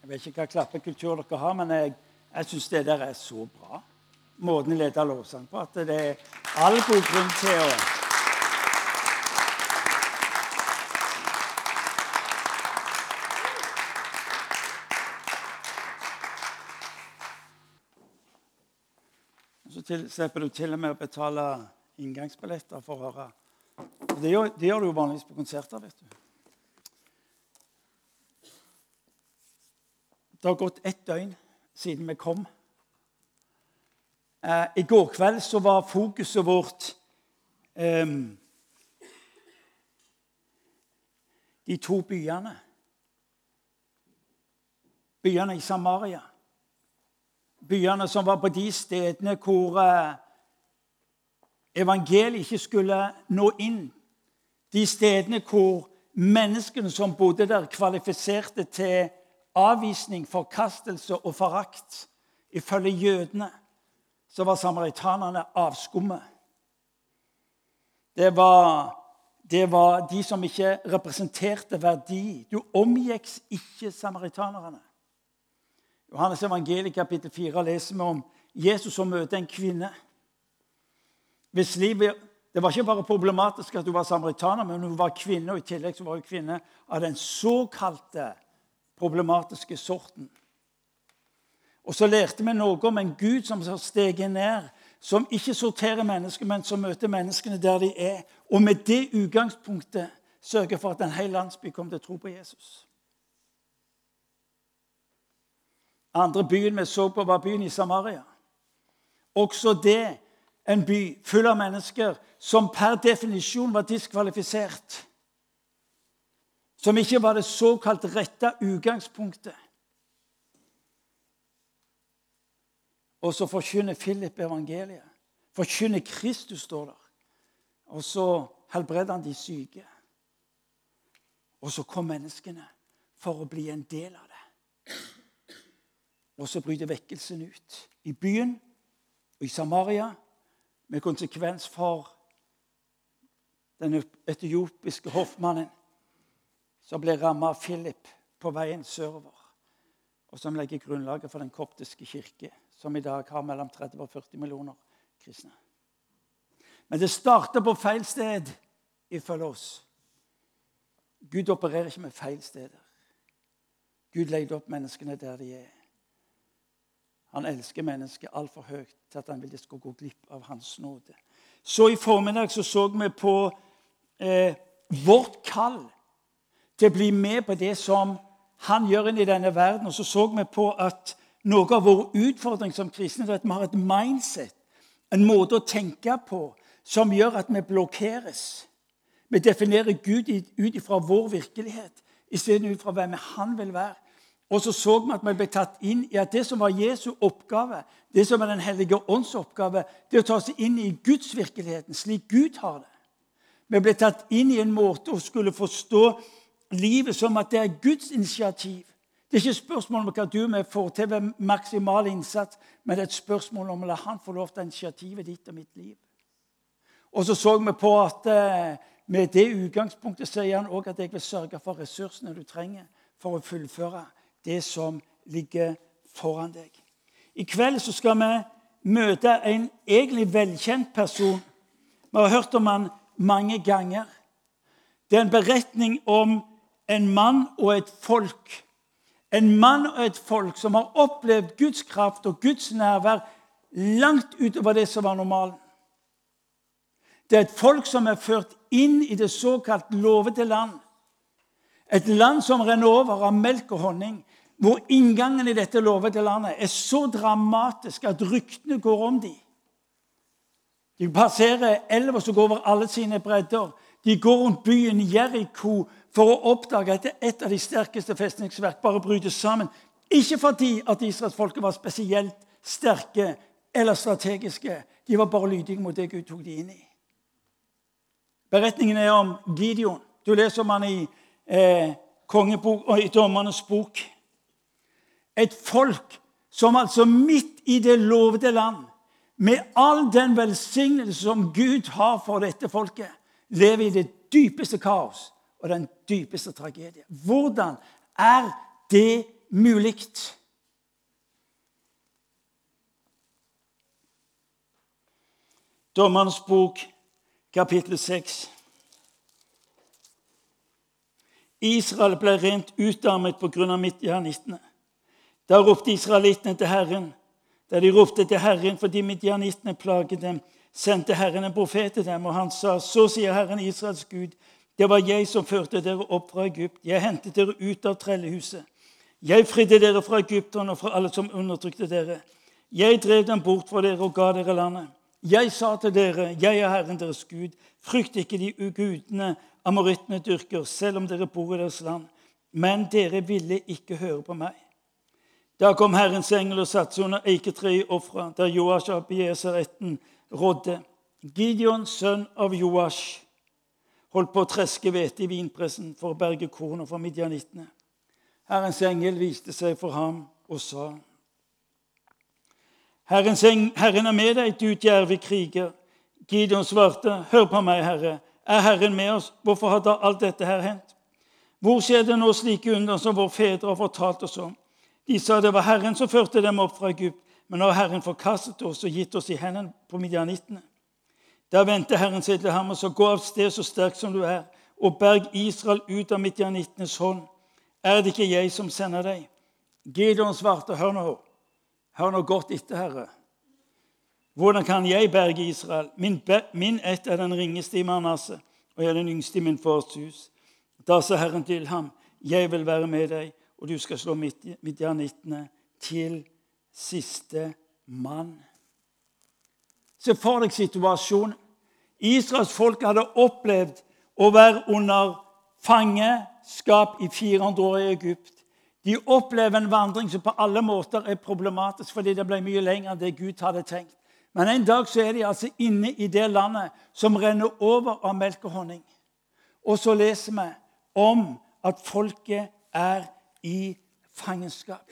Jeg vet ikke hva klappekultur dere har, men jeg, jeg syns det der er så bra. Måten jeg leder lovsang på. At det er all god grunn til å Så slipper du til og med å betale inngangsbilletter for å høre. Det gjør, det gjør du jo vanligvis på konserter. vet du. Det har gått ett døgn siden vi kom. Eh, I går kveld så var fokuset vårt eh, de to byene. Byene i Samaria. Byene som var på de stedene hvor eh, evangeliet ikke skulle nå inn. De stedene hvor menneskene som bodde der, kvalifiserte til avvisning, forkastelse og forakt. Ifølge jødene så var samaritanerne avskummet. Det var, det var de som ikke representerte verdi. Du omgikk ikke samaritanerne. Johannes evangeliet kapittel 4 leser vi om Jesus som møter en kvinne. Hvis livet, Det var ikke bare problematisk at hun var samaritaner, men hun var kvinne, og i tillegg så var hun kvinne av den såkalte problematiske sorten. Og så lærte vi noe om en Gud som har steget ned, som ikke sorterer mennesker, men som møter menneskene der de er. Og med det utgangspunktet sørger for at en hel landsby kommer til å tro på Jesus. Andre byen vi så på, var byen i Samaria. Også det en by full av mennesker som per definisjon var diskvalifisert. Som ikke var det såkalt rette utgangspunktet. Og så forkynner Philip evangeliet. Forkynner Kristus, står der. Og så helbreder han de syke. Og så kom menneskene for å bli en del av det. Og så bryter vekkelsen ut. I byen og i Samaria, med konsekvens for den etiopiske hoffmannen som ble rammet av Philip på veien sørover, og som legger grunnlaget for den koptiske kirke som i dag har mellom 30 og 40 millioner kristne. Men det starter på feil sted, ifølge oss. Gud opererer ikke med feil steder. Gud legger opp menneskene der de er. Han elsker mennesket altfor høyt til at han vil de skal gå glipp av hans nåde. Så i formiddag så, så vi på eh, vårt kall til å bli med på det som han gjør inn i denne verden. Og så så vi på at noe av vår utfordring som kristne er at vi har et mindset, en måte å tenke på, som gjør at vi blokkeres. Vi definerer Gud ut ifra vår virkelighet istedenfor ut fra hvem han vil være. Og så så vi at vi ble tatt inn i at det som var Jesu oppgave, det som er Den hellige ånds oppgave, det å ta seg inn i gudsvirkeligheten slik Gud har det. Vi ble tatt inn i en måte å skulle forstå livet som at det er Guds initiativ. Det er ikke et spørsmål om hva du og jeg får til ved maksimal innsats, men det er et spørsmål om å la han få lov til initiativet ditt og mitt liv. Og så så vi på at eh, med det utgangspunktet sier han òg at jeg vil sørge for ressursene du trenger for å fullføre det som ligger foran deg. I kveld så skal vi møte en egentlig velkjent person. Vi har hørt om han mange ganger. Det er en beretning om en mann og et folk en mann og et folk som har opplevd Guds kraft og Guds nærvær langt utover det som var normalen. Det er et folk som er ført inn i det såkalt lovede land. Et land som renner over av melk og honning. Hvor inngangen i dette lovede landet er så dramatisk at ryktene går om dem. De passerer elva som går over alle sine bredder. De går rundt byen Jeriko for å oppdage at et av de sterkeste festningsverk bare bryter sammen. Ikke fordi at israelsfolket var spesielt sterke eller strategiske. De var bare lydige mot det Gud tok de inn i. Beretningen er om Gideon. Du leser om han i, eh, kongebok, i Dommernes bok. Et folk som altså midt i det lovede land, med all den velsignelse som Gud har for dette folket, lever i det dypeste kaos og den dypeste tragedie. Hvordan er det mulig. Dommerens bok, kapittel 6. Israel ble rent utarmet pga. midjanittene. Da ropte israelittene til Herren. Da de ropte til Herren fordi midjanittene plaget dem, sendte Herren en profet til dem, og han sa, Så sier Herren Israels Gud, det var jeg som førte dere opp fra Egypt. Jeg hentet dere ut av trellehuset. Jeg fridde dere fra Egypterne og fra alle som undertrykte dere. Jeg drev dem bort fra dere og ga dere landet. Jeg sa til dere, jeg er Herren deres Gud. Frykt ikke de ugudene amorittene dyrker, selv om dere bor i deres land. Men dere ville ikke høre på meg. Da kom Herrens engel og satte seg under eiketreet i Ofra, der Joash av Bieseretten rådde. Gideon, sønn av Joash, holdt på å treske hvete i vinpressen for å berge kornet fra midjanittene. Herrens engel viste seg for ham og sa Herren er med deg, du djerve kriger. Gideon svarte, hør på meg, Herre. Er Herren med oss? Hvorfor har da alt dette her hendt? Hvor skjer det nå slike under som våre fedre har fortalt oss om? De sa det var Herren som førte dem opp fra Egypt, men nå har Herren forkastet oss og gitt oss i hendene på midjanittene. Da vendte Herren seg til ham og sa, gå av sted så sterk som du er, og berg Israel ut av midjanittenes hånd. Er det ikke jeg som sender deg? Gideon svarte, hør nå, hør nå godt etter, Herre. Hvordan kan jeg berge Israel? Min, min ett er den ringeste i Manasseh, og jeg er den yngste i min fars hus. Da sa Herren til ham, jeg vil være med deg, og du skal slå midjanittene til siste mann. Se for deg situasjonen. Israels folk hadde opplevd å være under fangeskap i 400 år i Egypt. De opplever en vandring som på alle måter er problematisk fordi det ble mye lenger enn det Gud hadde tenkt. Men en dag så er de altså inne i det landet som renner over av melk og honning. Og så leser vi om at folket er i fangenskap.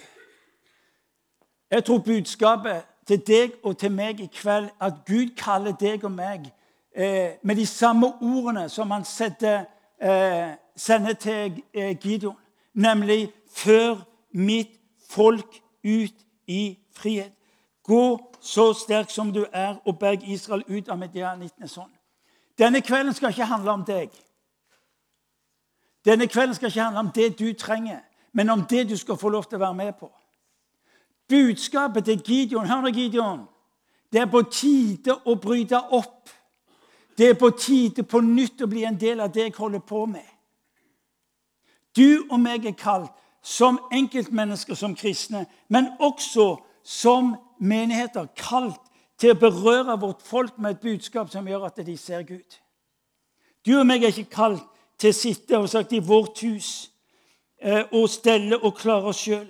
Jeg tror budskapet til deg og til meg i kveld at Gud kaller deg og meg eh, med de samme ordene som han setter, eh, sender til eh, Gideon, nemlig 'Før mitt folk ut i frihet'. Gå så sterk som du er, og berg Israel ut av medianittenes hånd. Denne kvelden skal ikke handle om deg. Denne kvelden skal ikke handle om det du trenger, men om det du skal få lov til å være med på. Budskapet til Gideon Hør nå, Gideon. Det er på tide å bryte opp. Det er på tide på nytt å bli en del av det jeg holder på med. Du og meg er kalt som enkeltmennesker, som kristne, men også som menigheter kalt til å berøre vårt folk med et budskap som gjør at de ser Gud. Du og meg er ikke kalt til å sitte og sagt, i vårt hus eh, og stelle og klare oss sjøl.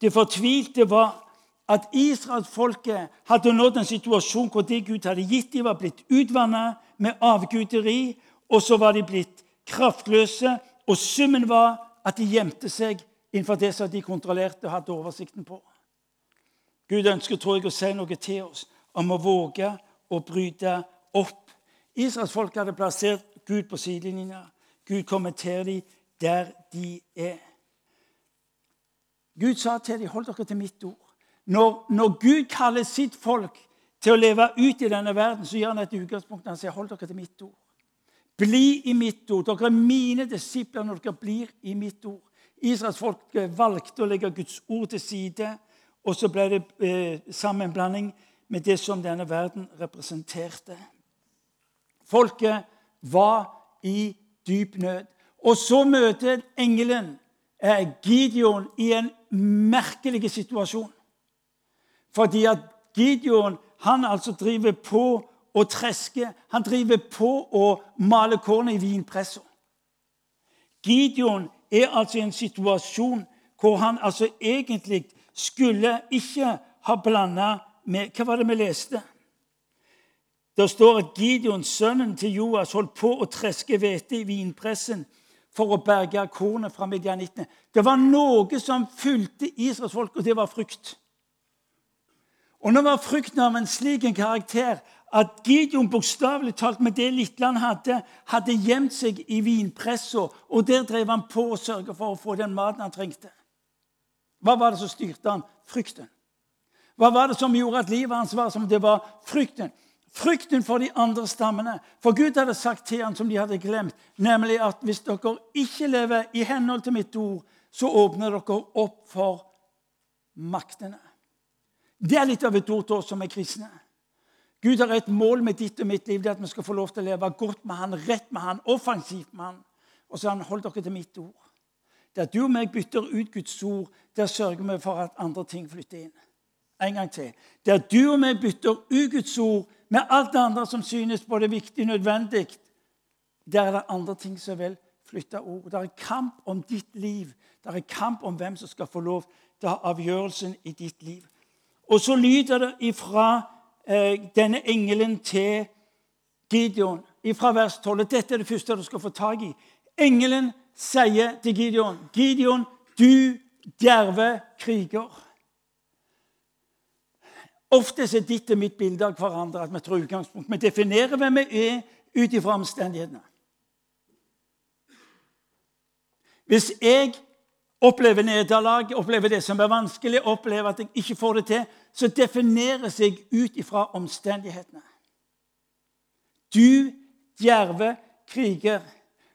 Det fortvilte var at israelsfolket hadde nådd en situasjon hvor det Gud hadde gitt dem, var blitt utvanna med avguderi, og så var de blitt kraftløse. Og summen var at de gjemte seg innenfor det som de kontrollerte og hadde oversikten på. Gud ønsker tror jeg, å si noe til oss om å våge å bryte opp. Israels folk hadde plassert Gud på sidelinja. Gud kommenterer dem der de er. Gud sa til dem, 'Hold dere til mitt ord'. Når, når, Gud kaller sitt folk til å leve ut i denne verden, så gjør han et utgangspunkt. Han sier, 'Hold dere til mitt ord'. Bli i mitt ord. Dere er mine disipler når dere blir i mitt ord. Israels folk valgte å legge Guds ord til side og så ble det eh, sammenblanding med det som denne verden representerte. Folket var i dyp nød. Og så møter engelen eh, Gideon i en merkelig situasjon. Fordi at Gideon han altså driver på å treske. Han driver på å male kornet i vinpressa. Gideon er altså i en situasjon hvor han altså egentlig skulle ikke ha blanda med Hva var det vi leste? Det står at Gideon, sønnen til Joas, holdt på å treske hvete i vinpressen for å berge kornet fra midjanittene. Det var noe som fulgte Israels folk, og det var frykt. Og nå var frykten av en slik en karakter at Gideon bokstavelig talt med det lille han hadde, hadde gjemt seg i vinpressa, og der drev han på å sørge for å få den maten han trengte. Hva var det som styrte han? Frykten. Hva var det som gjorde at livet hans var som det var? Frykten. Frykten for de andre stammene. For Gud hadde sagt til ham som de hadde glemt, nemlig at hvis dere ikke lever i henhold til mitt ord, så åpner dere opp for maktene. Det er litt av et ord til oss som er kristne. Gud har et mål med ditt og mitt liv, det er at vi skal få lov til å leve godt med Han, rett med Han, offensivt med Han. Og så har han holdt dere til mitt ord. Der du og meg bytter ut Guds ord, der sørger vi for at andre ting flytter inn. En gang til. Der du og meg bytter ut Guds ord med alt det andre som synes både viktig og nødvendig, der er det andre ting som vil flytte ord. Det er kamp om ditt liv. Det er kamp om hvem som skal få lov til å ha avgjørelsen i ditt liv. Og så lyder det ifra eh, denne engelen til Gideon, ifra vers 12. Dette er det første du skal få tak i. Engelen sier til Gideon, 'Gideon, du djerve kriger.' Ofte er ditt og mitt bilde av hverandre at vi tar utgangspunkt. Vi definerer hvem vi er ut ifra omstendighetene. Hvis jeg opplever nederlag, opplever det som er vanskelig, opplever at jeg ikke får det til, så defineres jeg ut ifra omstendighetene. Du djerve kriger.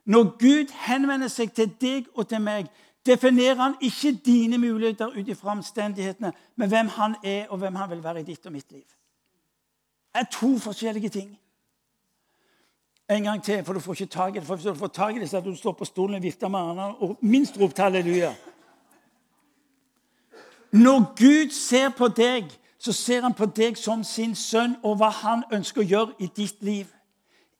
Når Gud henvender seg til deg og til meg, definerer han ikke dine muligheter ut ifra omstendighetene, men hvem han er, og hvem han vil være i ditt og mitt liv. Det er to forskjellige ting. En gang til, for du får ikke tak i det. For Hvis du får tak i det, så er du står på stolen og vifter med armene og minst ropt halleluja. Når Gud ser på deg, så ser han på deg som sin sønn og hva han ønsker å gjøre i ditt liv.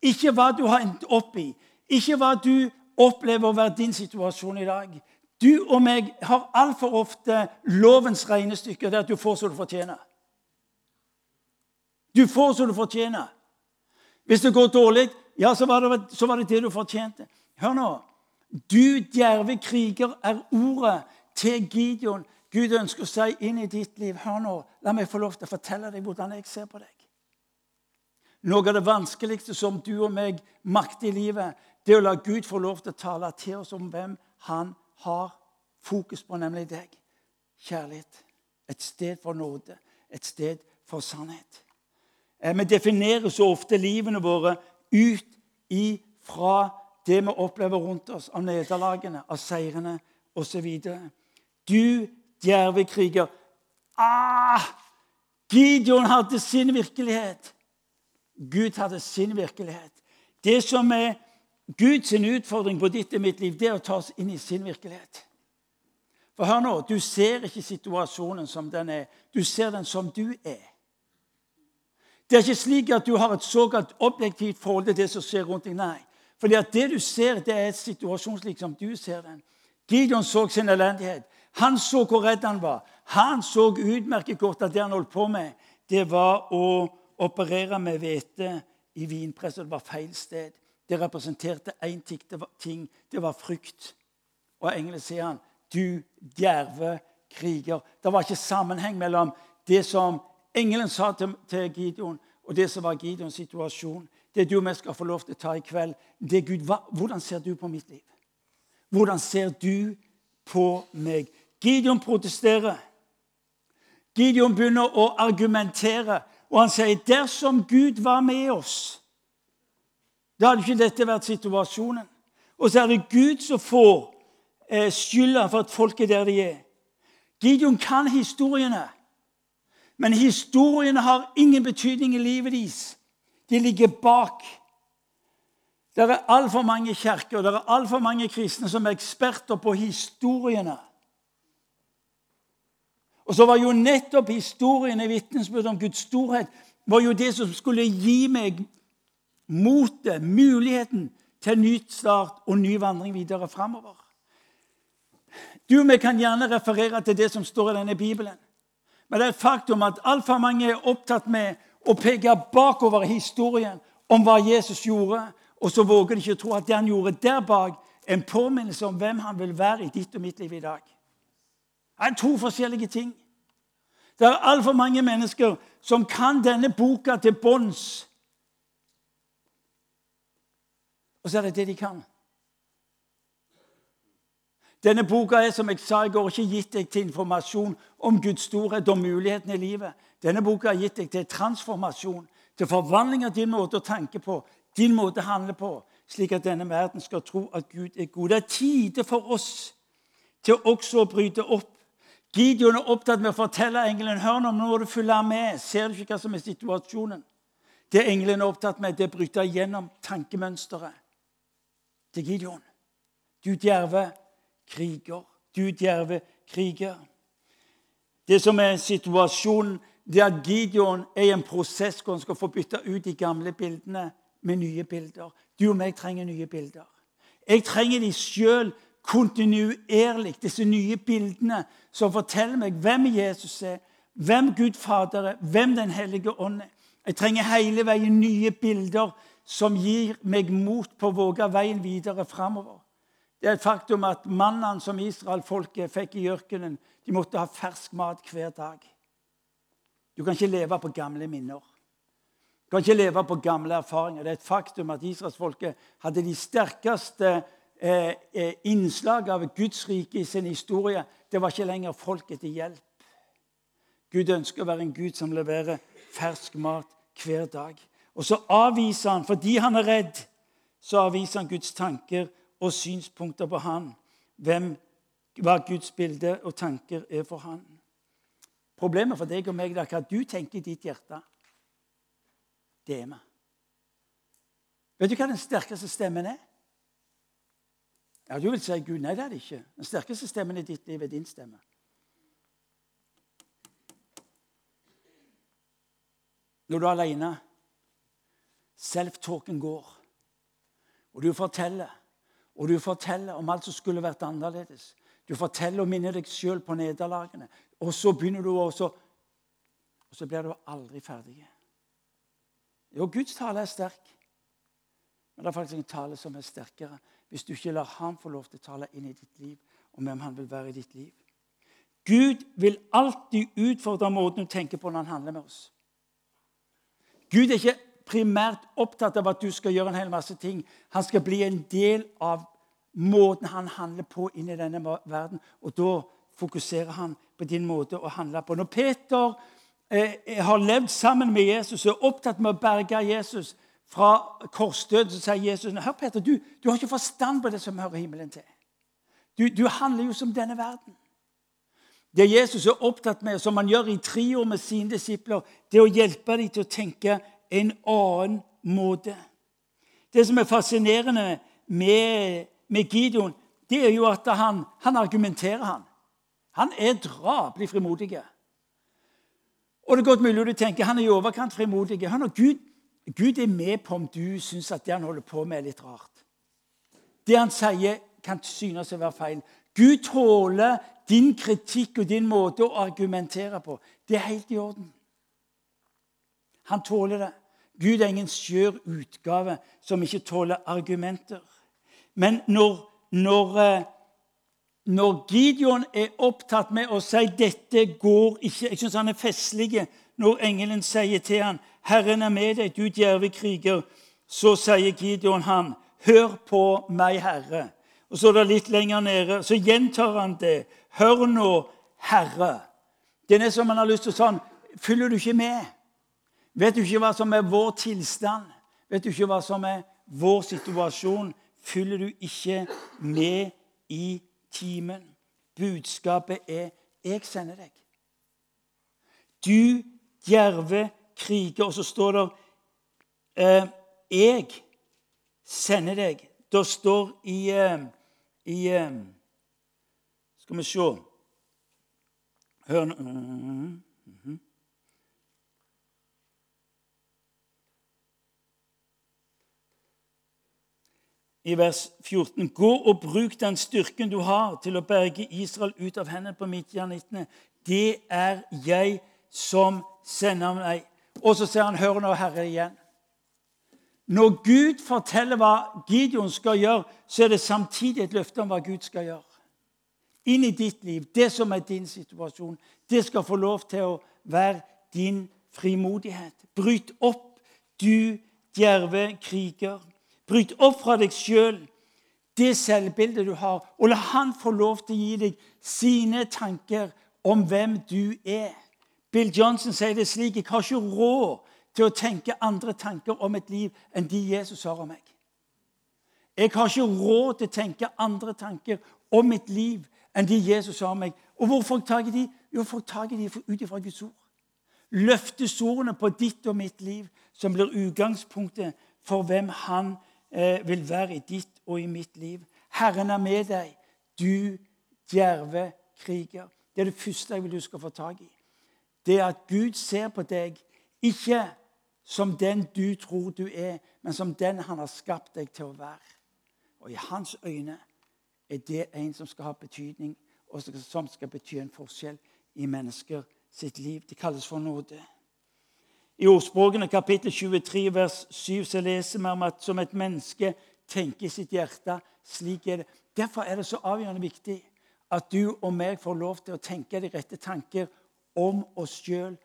Ikke hva du har endt opp i, ikke hva du opplever å være din situasjon i dag. Du og meg har altfor ofte lovens regnestykke. Det at du får som du fortjener. Du får som du fortjener. Hvis det går dårlig, ja, så var, det, så var det det du fortjente. Hør nå. Du djerve kriger er ordet til Gideon. Gud ønsker å si inn i ditt liv. Hør nå, La meg få lov til å fortelle deg hvordan jeg ser på deg. Noe av det vanskeligste som du og meg makter i livet, det er å la Gud få lov til å tale til oss om hvem han har fokus på, nemlig deg. Kjærlighet. Et sted for nåde. Et sted for sannhet. Eh, vi definerer så ofte livene våre ut ifra det vi opplever rundt oss, av nederlagene, av seirene osv. Du djerve kriger. Ah! Gideon hadde sin virkelighet. Gud hadde sin virkelighet. Det som er Guds utfordring på ditt og mitt liv, det er å ta oss inn i sin virkelighet. For hør nå, Du ser ikke situasjonen som den er. Du ser den som du er. Det er ikke slik at du har et såkalt objektivt forhold til det som skjer rundt deg. Nei. Fordi at det du ser, det er et situasjon slik som du ser den. Gideon så sin elendighet. Han så hvor redd han var. Han så utmerket godt at det han holdt på med, det var å operere med hvete i vinpresset. Det var feil sted. Det representerte én ting. Det var frykt. Og engelen sier han, 'Du djerve kriger'. Det var ikke sammenheng mellom det som engelen sa til, Gideon, og det som var Gideons situasjon. Det du og jeg skal få lov til å ta i kveld, det er Gud. Hva, hvordan ser du på mitt liv? Hvordan ser du på meg? Gideon protesterer. Gideon begynner å argumentere. Og han sier dersom Gud var med oss, da hadde ikke dette vært situasjonen. Og så er det Gud som får eh, skylda for at folk er der de er. Gideon kan historiene, men historiene har ingen betydning i livet deres. De ligger bak. Det er altfor mange kirker det er altfor mange kristne som er eksperter på historiene. Og så var jo nettopp historiene vitnesbyrd om Guds storhet var jo det som skulle gi meg motet, muligheten til ny start og ny vandring videre framover. Du og vi kan gjerne referere til det som står i denne Bibelen. Men det er et faktum at altfor mange er opptatt med å peke bakover i historien om hva Jesus gjorde, og så våger de ikke tro at det han gjorde der bak, er en påminnelse om hvem han vil være i ditt og mitt liv i dag. Det er to forskjellige ting. Det er altfor mange mennesker som kan denne boka til bunns. Og så er det det de kan. Denne boka er som jeg sa i går, ikke gitt deg til informasjon om Guds storhet og mulighetene i livet. Denne boka har gitt deg til transformasjon, til forvandling av din måte å tenke på, din måte å handle på, slik at denne verden skal tro at Gud er god. Det er tide for oss til også å bryte opp. Gideon er opptatt med å fortelle engelen hør nå, nå må du følge med. Ser du ikke hva som er situasjonen? Det engelen er opptatt med, det er å bryte gjennom tankemønsteret til Gideon. Du djerve kriger. Du djerve kriger. Det som er situasjonen, det er at Gideon er i en prosess hvor han skal få bytte ut de gamle bildene med nye bilder. Du og meg trenger nye bilder. Jeg trenger de sjøl kontinuerlig, disse nye bildene som forteller meg hvem Jesus er, hvem Gud Fader er, hvem Den hellige ånd er. Jeg trenger hele veien nye bilder som gir meg mot på å våge veien videre framover. Det er et faktum at mannene som Israelfolket fikk i ørkenen, de måtte ha fersk mat hver dag. Du kan ikke leve på gamle minner. Du kan ikke leve på gamle erfaringer. Det er et faktum at israelsfolket hadde de sterkeste eh, eh, innslag av Guds rike i sin historie. Det var ikke lenger folket til hjelp. Gud ønsker å være en Gud som leverer fersk mat hver dag. Og så avviser han, fordi han er redd, så avviser han Guds tanker og synspunkter på han. Hvem, hva Guds bilde og tanker er for han. Problemet for deg og meg er hva du tenker i ditt hjerte. Det er vi. Vet du hva den sterkeste stemmen er? Ja, Du vil si Gud. Nei, det er det ikke. Den sterkeste stemmen i ditt liv er din stemme. Når du er alene, self-talken går, og du forteller og du forteller om alt som skulle vært annerledes. Du forteller og minner deg sjøl på nederlagene. Og så begynner du også Og så blir du aldri ferdig. Jo, Guds tale er sterk. Men det er faktisk en tale som er sterkere hvis du ikke lar ham få lov til å tale inn i ditt liv om hvem han vil være i ditt liv. Gud vil alltid utfordre måten du tenker på når han handler med oss. Gud er ikke primært opptatt av at du skal gjøre en hel masse ting. Han skal bli en del av måten han handler på inn i denne verden. Og da fokuserer han på din måte å handle på. Når Peter eh, har levd sammen med Jesus og er opptatt med å berge Jesus fra korsdød, så sier Jesus hør Peter, du, du, har ikke forstand på det som hører himmelen til. Du, du handler jo som denne verden. Det Jesus er opptatt med, som han gjør i tre med sine disipler, det er å hjelpe dem til å tenke en annen måte. Det som er fascinerende med, med Gideon, det er jo at han, han argumenterer. Han Han er drapelig frimodig. Og det er godt mulig du tenker han er i overkant frimodig. Han og Gud, Gud er med på om du syns at det han holder på med, er litt rart. Det han sier, kan synes å være feil. Gud tåler din kritikk og din måte å argumentere på. Det er helt i orden. Han tåler det. Gud er ingen skjør utgave som ikke tåler argumenter. Men når, når, eh, når Gideon er opptatt med å si 'dette går ikke' Jeg syns han er festlig når engelen sier til ham 'Herren er med deg, du djerve kriger'. Så sier Gideon ham 'Hør på meg, Herre'. Og så er det litt lenger nede, så gjentar han det. 'Hør nå, Herre'. Det er som han har lyst til å sånn Følger du ikke med? Vet du ikke hva som er vår tilstand? Vet du ikke hva som er vår situasjon? Følger du ikke med i timen? Budskapet er 'Jeg sender deg'. Du djerve kriger. Og så står det eh, 'Jeg sender deg'. Det står i, eh, i eh, Skal vi se Hør nå i vers 14. Gå og bruk den styrken du har til å berge Israel ut av hendene på midtjanittene. Det er jeg som sender meg. Og så ser han, hør nå, Herre, igjen. Når Gud forteller hva Gideon skal gjøre, så er det samtidig et løfte om hva Gud skal gjøre. Inn i ditt liv, det som er din situasjon. Det skal få lov til å være din frimodighet. Bryt opp, du djerve kriger. Bryt opp fra deg sjøl det selvbildet du har, og la han få lov til å gi deg sine tanker om hvem du er. Bill Johnson sier det slik Jeg har ikke råd til å tenke andre tanker om et liv enn de Jesus har om meg. Jeg har ikke råd til å tenke andre tanker om mitt liv enn de Jesus har om meg. Og hvor får jeg de? Jo, får i de ut ifra Guds ord. Løftesordene på ditt og mitt liv, som blir utgangspunktet for hvem han eh, vil være i ditt og i mitt liv. Herren er med deg, du djerve kriger. Det er det første jeg vil du skal få tak i. Det er at Gud ser på deg ikke som den du tror du er, men som den han har skapt deg til å være. Og i hans øyne er det en som skal ha betydning, og som skal bety en forskjell i mennesker sitt liv. Det kalles for nåde. I ordspråkene kapittel 23 vers 7 så leser vi om at som et menneske tenker i sitt hjerte, slik er det. Derfor er det så avgjørende viktig at du og meg får lov til å tenke de rette tanker om oss sjøl.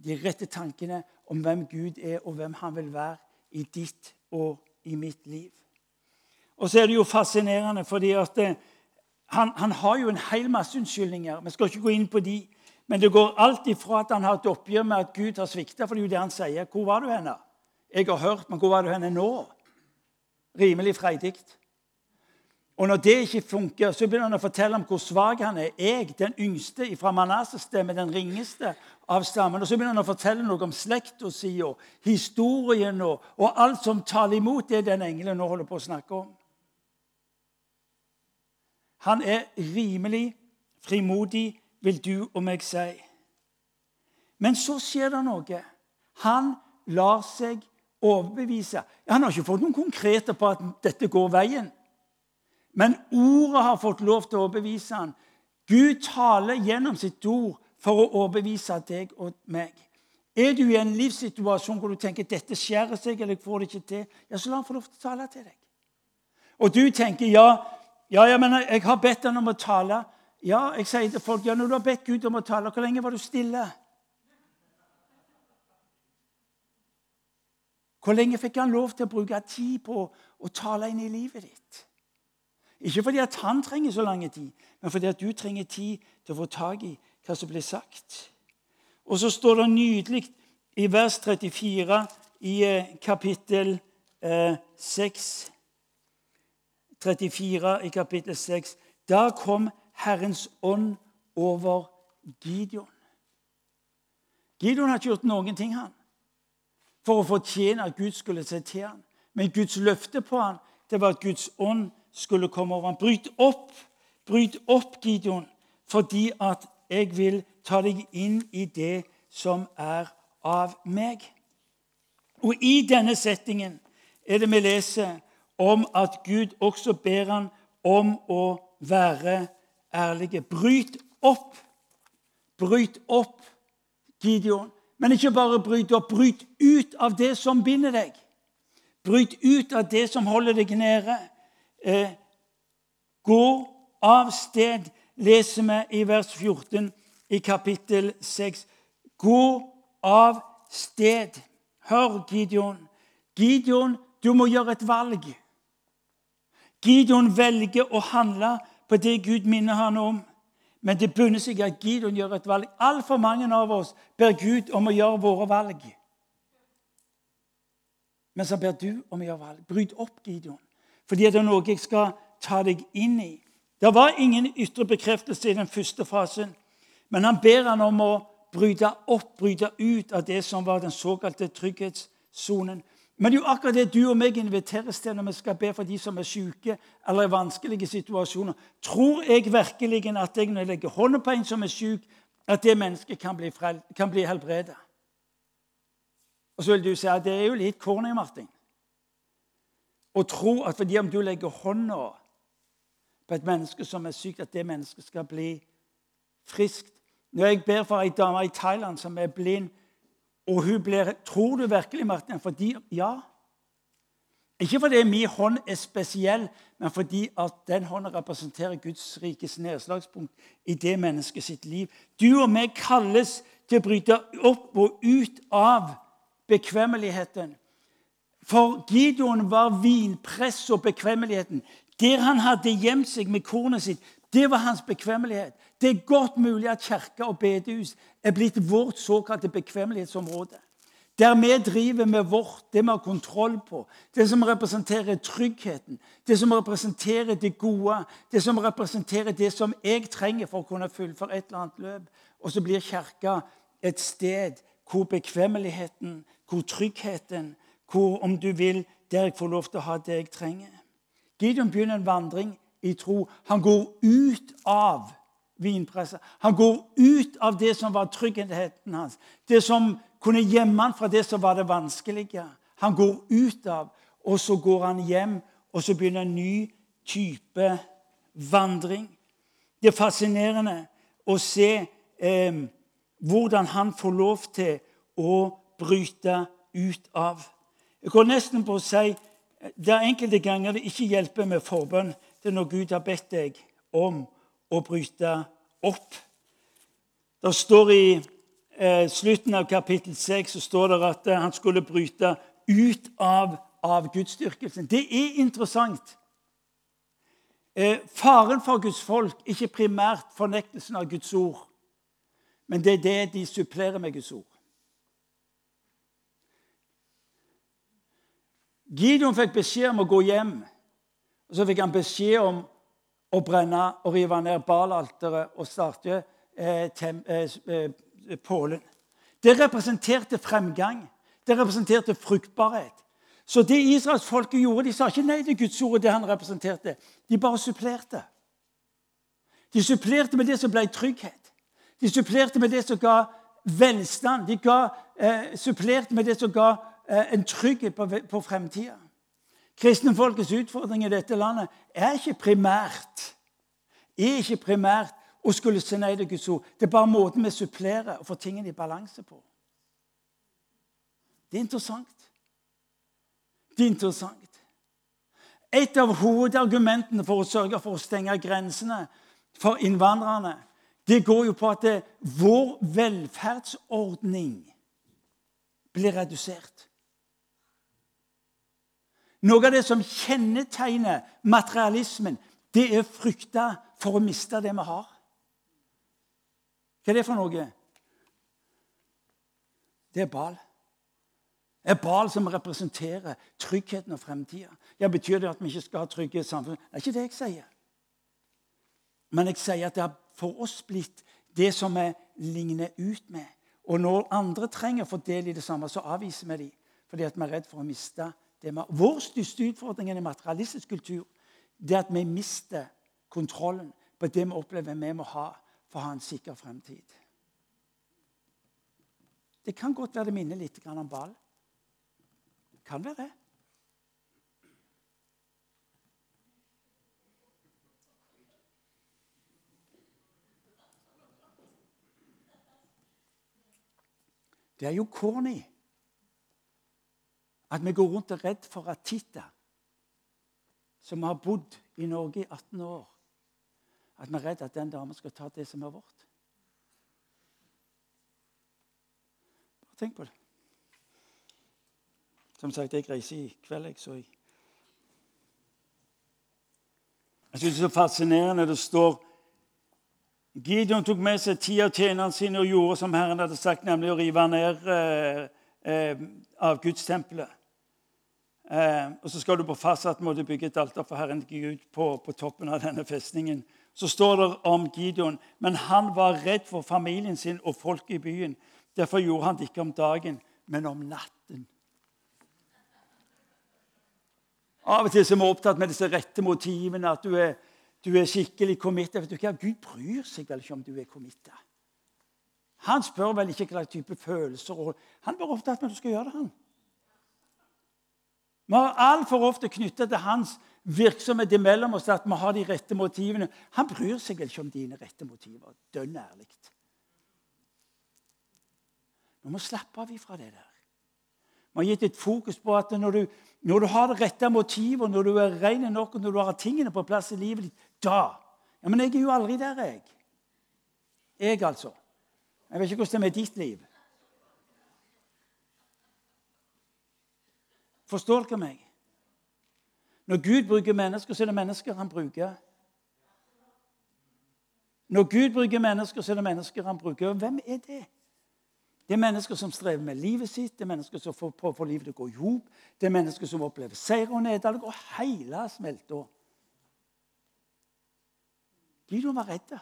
De rette tankene om hvem Gud er, og hvem han vil være i ditt og i mitt liv. Og så er det jo fascinerende, fordi at det, eh, han, han, har jo en hel masse unnskyldninger. Vi skal ikke gå inn på de. Men det går alt ifra at han har et oppgjør med at Gud har svikta. For det er jo det han sier. 'Hvor var du henne?' Jeg har hørt, men hvor var du henne nå? Rimelig freidig. Og når det ikke funker, så begynner han å fortelle om hvor svak han er. Jeg, den yngste fra Manasseh-stemmen, den ringeste av stammen. Og så begynner han å fortelle noe om slekta si og historien og, og alt som taler imot det den engelen nå holder på å snakke om. Han er rimelig frimodig, vil du og meg si. Men så skjer det noe. Han lar seg overbevise. Han har ikke fått noen konkrete på at dette går veien. Men ordet har fått lov til å overbevise han. Gud taler gjennom sitt ord for å overbevise deg og meg. Er du i en livssituasjon hvor du tenker dette skjærer seg, eller jeg får det ikke til, ja, så la han få lov til å tale til deg. Og du tenker ja, ja, ja, men jeg har bedt han om å tale. Ja, jeg sier til folk ja, når du har bedt Gud om å tale, hvor lenge var du stille? Hvor lenge fikk han lov til å bruke tid på å tale inn i livet ditt? Ikke fordi at han trenger så lang tid, men fordi at du trenger tid til å få tak i hva som blir sagt. Og så står det nydelig i vers 34 i eh, kapittel eh, 6 34 i kapittel 6. Da kom Herrens ånd over Gideon. Gideon har ikke gjort noen ting han, for å fortjene at Gud skulle se til ham. Men Guds løfte på ham, det var at Guds ånd skulle komme over ham. Bryt opp, bryt opp, Gideon, fordi at jeg vil ta deg inn i det som er av meg. Og i denne settingen er det vi leser om at Gud også ber han om å være ærlige. Bryt opp. Bryt opp, Gideon. Men ikke bare bryt opp. Bryt ut av det som binder deg. Bryt ut av det som holder deg nede. Eh, gå av sted, leser vi i vers 14 i kapittel 6. Gå av sted. Hør, Gideon. Gideon, du må gjøre et valg. Gideon velger å handle på det Gud minner han om. Men det bunner seg i at Gideon gjør et valg. Altfor mange av oss ber Gud om å gjøre våre valg. Men så ber du om å gjøre valg. Bryt opp, Gideon. Fordi det er noe jeg skal ta deg inn i. Det var ingen ytre bekreftelse i den første fasen. Men han ber han om å bryte opp, bryte ut av det som var den såkalte trygghetssonen. Men det er jo akkurat det du og meg inviteres til når vi skal be for de som er syke eller i vanskelige situasjoner. Tror jeg virkelig at jeg, når jeg legger hånden på en som er syk, at det mennesket kan bli, kan bli helbredet? Og så vil du si at det er jo litt corny, Martin. Å tro at fordi om du legger hånda på et menneske som er sykt, at det mennesket skal bli friskt. Når jeg ber for ei dame i Thailand som er blind og hun blir Tror du virkelig, Martin? Fordi Ja. Ikke fordi min hånd er spesiell, men fordi at den hånden representerer Guds rikes nedslagspunkt i det mennesket sitt liv. Du og vi kalles til å bryte opp og ut av bekvemmeligheten. For Gideon var vinpress og bekvemmeligheten. Der han hadde gjemt seg med kornet sitt, det var hans bekvemmelighet. Det er godt mulig at kirke og bedehus er blitt vårt såkalte bekvemmelighetsområde. Der vi driver med vårt, det vi har kontroll på, det som representerer tryggheten, det som representerer det gode, det som representerer det som jeg trenger for å kunne fullføre et eller annet løp. Og så blir kirka et sted hvor bekvemmeligheten, hvor tryggheten, hvor, om du vil, der jeg får lov til å ha det jeg trenger. Gideon begynner en vandring i tro. Han går ut av vinpresset. Han går ut av det som var tryggheten hans, det som kunne gjemme han fra det som var det vanskelige. Han går ut av, og så går han hjem, og så begynner en ny type vandring. Det er fascinerende å se eh, hvordan han får lov til å bryte ut av. Jeg går nesten på å si det er enkelte ganger det ikke hjelper med forbønn. Det er når Gud har bedt deg om å bryte opp. Det står I eh, slutten av kapittel 6 så står det at eh, han skulle bryte ut av avgudsdyrkelsen. Det er interessant. Eh, faren for Guds folk ikke primært fornektelsen av Guds ord, men det er det de supplerer med Guds ord. Gideon fikk beskjed om å gå hjem. og Så fikk han beskjed om å brenne og rive ned Balalteret og starte eh, tem, eh, pålen. Det representerte fremgang. Det representerte fruktbarhet. Så det israelsfolket gjorde, de sa ikke nei til Guds ord det han representerte. De bare supplerte. De supplerte med det som ble trygghet. De supplerte med det som ga velstand. De ga, eh, supplerte med det som ga Eh, en trygghet på, på fremtida. Kristenfolkets utfordring i dette landet er ikke primært er ikke primært å skulle se nei til Guds ord. Det er bare måten vi supplerer og får tingene i balanse på. Det er interessant. Det er interessant. Et av hovedargumentene for å sørge for å stenge grensene for innvandrerne det går jo på at vår velferdsordning blir redusert. Noe av det som kjennetegner materialismen, det er frykta for å miste det vi har. Hva er det for noe? Det er bal. Det er bal som representerer tryggheten og fremtida. Ja, betyr det at vi ikke skal ha trygge samfunn? Det er ikke det jeg sier. Men jeg sier at det har for oss blitt det som vi ligner ut med. Og når andre trenger å få del i det samme, så avviser vi dem fordi vi er redd for å miste er, vår største utfordring i materialistisk kultur det er at vi mister kontrollen på det vi opplever vi må ha for å ha en sikker fremtid. Det kan godt være det minner litt om ball. Kan være det. Det er jo corny at vi går rundt og er redd for at Tita, som har bodd i Norge i 18 år At vi er redd at den damen skal ta det som er vårt. Bare tenk på det. Som sagt, jeg reiser i kveld, jeg, så jeg Jeg syns det er så fascinerende det står Gideon tok med seg ti av tjenerne sine og gjorde som Herren hadde sagt, nemlig å rive ned eh, eh, avgudstempelet. Eh, og så skal du på fastsatt måte bygge et alter for Herren Gud på, på, toppen av denne festningen. Så står det om Gideon. Men han var redd for familien sin og folket i byen. Derfor gjorde han det ikke om dagen, men om natten. Av og til er vi opptatt med disse rette motivene, at du er, du er skikkelig committa. Gud bryr seg vel ikke om du er committa. Han spør vel ikke hva type følelser Han er bare opptatt med at du skal gjøre det. han. Vi har altfor ofte knyttet til hans virksomhet imellom oss at vi har de rette motivene. Han bryr seg vel ikke om dine rette motiver. Dønn ærlig. Vi må slappe av ifra det der. Vi har gitt et fokus på at når du, når du har det rette motivet, når du er ren nok, og når du har tingene på plass i livet ditt, da Ja, Men jeg er jo aldri der, jeg. Jeg, altså. Jeg vet ikke hvordan det er med ditt liv. Forstår dere meg? Når Gud bruker mennesker, så er det mennesker han bruker. Når Gud bruker mennesker, så er det mennesker han bruker. Hvem er det? Det er mennesker som strever med livet sitt, det er mennesker som får, prøver å få livet til å gå i hop, det er mennesker som opplever seier og nederlag, og hele smelta. Gideon var redd.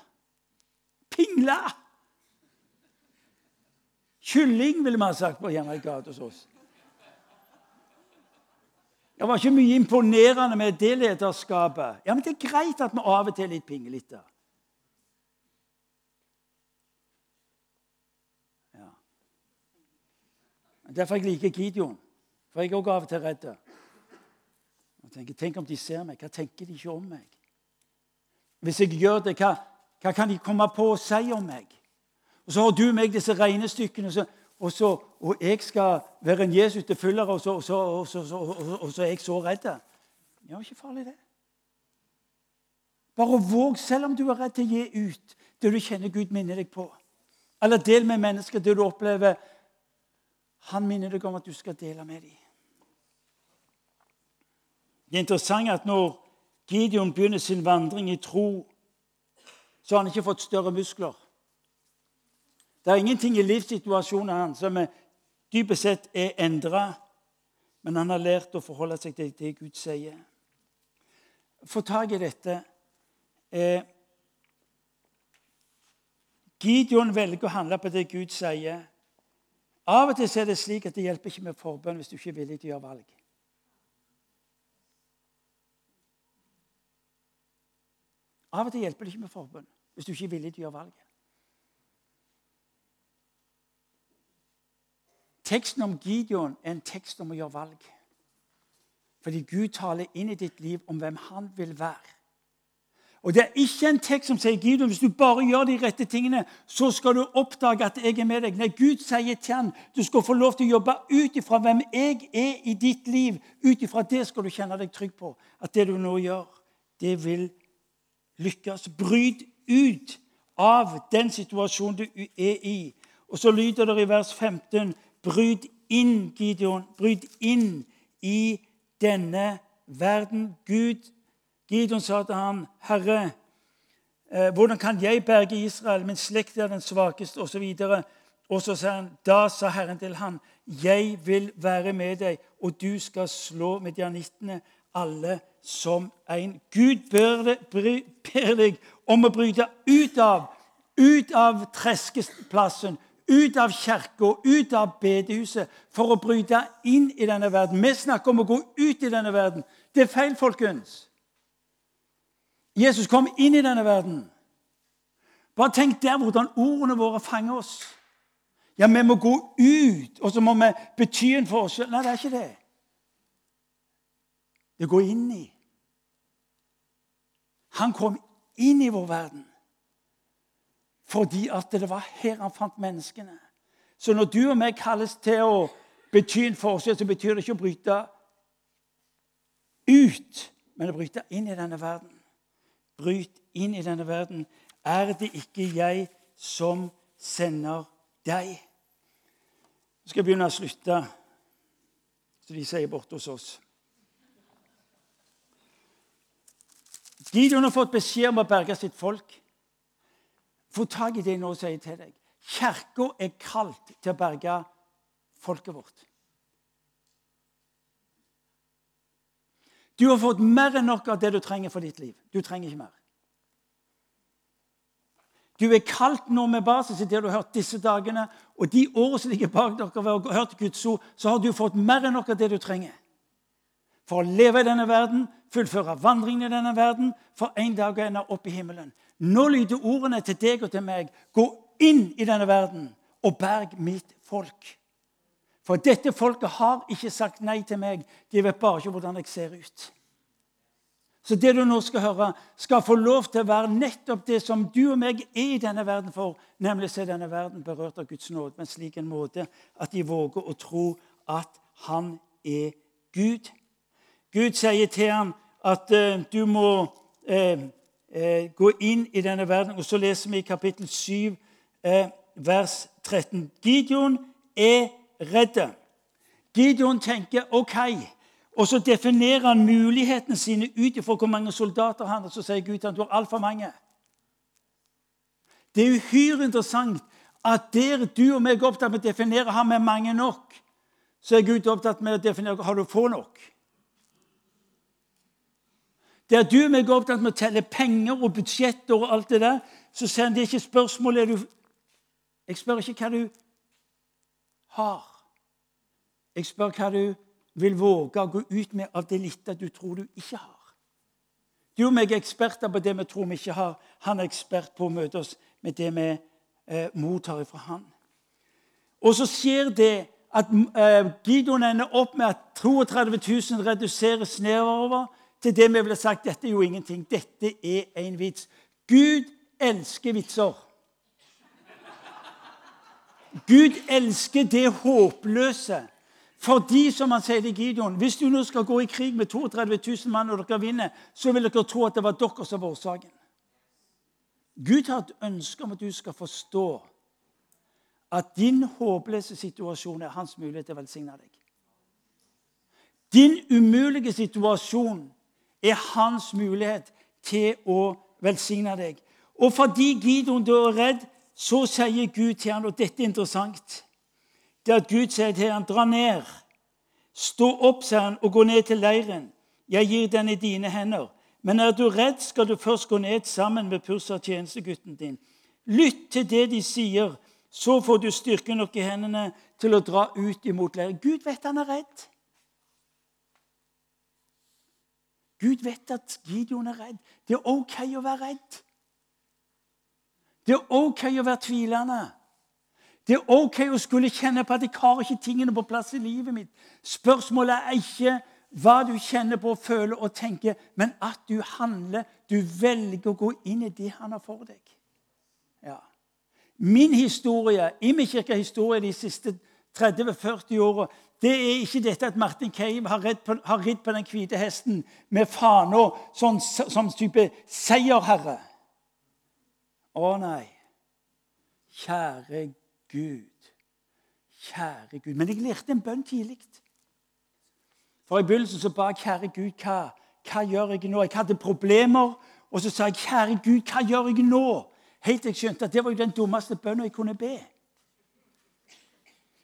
Pingla! Kylling, ville vi ha sagt på hjemme i gata hos oss. Det var ikke mye imponerende med det lederskapet. Ja, Men det er greit at vi av og til er litt pinglete. Ja. Derfor jeg liker Gideon. For jeg er også av og til redd. Tenk om de ser meg. Hva tenker de ikke om meg? Hvis jeg gjør det, hva, hva kan de komme på å si om meg? Og så har du meg disse regnestykkene. Så, og, så, og jeg skal være en Jesus til følger, og, og, og, så er jeg så redd. Ja, ikke farlig, det. Bare våg, selv om du er redd til å gi ut det du kjenner Gud minner deg på. Eller del med mennesker det du opplever Han minner deg om at du skal dele med dem. Det er interessant at når Gideon begynner sin vandring i tro, så har han ikke fått større muskler. Det er ingenting i livssituasjonen hans som dypest sett er endra, men han har lært å forholde seg til det Gud sier. Få tak i dette. Eh, Gideon velger å handle på det Gud sier. Av og til er det slik at det hjelper ikke med forbønn hvis du ikke er villig til å gjøre valg. Av og til hjelper det ikke med forbønn hvis du ikke er villig til å gjøre valget. Teksten om Gideon er en tekst om å gjøre valg. Fordi Gud taler inn i ditt liv om hvem han vil være. Og Det er ikke en tekst som sier Gideon, hvis du bare gjør de rette tingene, så skal du oppdage at jeg er med deg. Nei, Gud sier til han, du skal få lov til å jobbe ut ifra hvem jeg er i ditt liv. Ut ifra det skal du kjenne deg trygg på at det du nå gjør, det vil lykkes. Bryt ut av den situasjonen du er i. Og så lyder det i vers 15 Bryt inn, Gideon. Bryt inn i denne verden. Gud, Gideon sa til ham, 'Herre, eh, hvordan kan jeg berge Israel? Min slekt er den svakeste.' Og så, videre. og så sa han, da sa Herren til ham, 'Jeg vil være med deg, og du skal slå medianittene, alle som en.' Gud ber, ber deg om å bryte ut av, ut av treskeplassen, ut av kirka, ut av bedehuset, for å bryte inn i denne verden. Vi snakker om å gå ut i denne verden. Det er feil, folkens. Jesus kom inn i denne verden. Bare tenk der hvordan ordene våre fanger oss. Ja, vi må gå ut, og så må vi bety en forskjell. Nei, det er ikke det. Det går inn i. Han kom inn i vår verden. Fordi at det var her han fant menneskene. Så når du og meg kalles til å bety en forskjell, så betyr det ikke å bryte ut, men å bryte inn i denne verden. Bryt inn i denne verden. Er det ikke jeg som sender deg? Nå skal jeg begynne å slutte, som de sier borte hos oss. Gideon har fått beskjed om å berge sitt folk. Få tak i det jeg nå sier til deg. Kirka er kalt til å berge folket vårt. Du har fått mer enn nok av det du trenger for ditt liv. Du trenger ikke mer. Du er kalt nå med basis i det du har hørt disse dagene, og de årene som ligger bak dere ved å ha hørt Guds ord, så har du fått mer enn nok av det du trenger. For å leve i denne verden, fullføre vandringen i denne verden, for en dag å ende opp i himmelen. Nå lyder ordene til deg og til meg. Gå inn i denne verden og berg mitt folk. For dette folket har ikke sagt nei til meg. De vet bare ikke hvordan jeg ser ut. Så det du nå skal høre, skal få lov til å være nettopp det som du og meg er i denne verden for, nemlig å se denne verden berørt av Guds nåde på en slik en måte at de våger å tro at han er Gud. Gud sier til ham at uh, du må uh, eh, gå inn i denne verden. Og så leser vi i kapittel 7, eh, vers 13. Gideon er redd. Gideon tenker OK, Og så definerer han mulighetene sine ut ifra hvor mange soldater han har. Så sier Gud at du har altfor mange. Det er uhyre interessant at der du og meg er opptatt med å definere har vi mange nok, så er Gud opptatt med å definere har du få nok. Der du og meg er opptatt med å telle penger og budsjetter og alt det der, så sier han det er ikke spørsmålet du Jeg spør ikke hva du har. Jeg spør hva du vil våge å gå ut med av det lille du tror du ikke har. Du og meg er eksperter på det vi tror vi ikke har. Han er ekspert på å møte oss med det vi eh, mottar fra han. Og så skjer det at eh, Gideon ender opp med at 32 000 reduseres nedover til det vi ville sagt dette er jo ingenting. Dette er en vits. Gud elsker vitser. Gud elsker det håpløse. Fordi, som han sier til Gideon, hvis du nå skal gå i krig med 32 000 mann og dere vinner, så vil dere tro at det var dere som var årsaken. Gud har et ønske om at du skal forstå at din håpløse situasjon er hans mulighet til å velsigne deg. Din umulige situasjon er hans mulighet til å velsigne deg. Og fordi Gideon da er redd, så sier Gud til ham, og dette er interessant det at Gud sier til ham, 'Dra ned.' 'Stå opp', sier han, 'og gå ned til leiren.' 'Jeg gir den i dine hender.' Men er du redd, skal du først gå ned sammen med Pursa, tjenestegutten din. Lytt til det de sier, så får du styrke nok i hendene til å dra ut imot leiren. Gud vet han er redd. Gud vet at Gideon er redd. Det er OK å være redd. Det er OK å være tvilende. Det er OK å skulle kjenne på at jeg har ikke tingene på plass i livet mitt. Spørsmålet er ikke hva du kjenner på, føler og tenker, men at du handler. Du velger å gå inn i det han har for deg. Ja. Min historie, Imekirka historie de siste 30-40 åra, det er ikke dette at Martin Cave har ridd på, på den hvite hesten med fana sånn, som type seierherre. Å nei. Kjære Gud. Kjære Gud. Men jeg lærte en bønn tidlig. For I begynnelsen så ba jeg, kjære Gud, hva, hva gjør jeg nå? Jeg hadde problemer. Og så sa jeg, kjære Gud, hva gjør jeg nå? Helt til jeg skjønte at det var jo den dummeste bønnen jeg kunne be.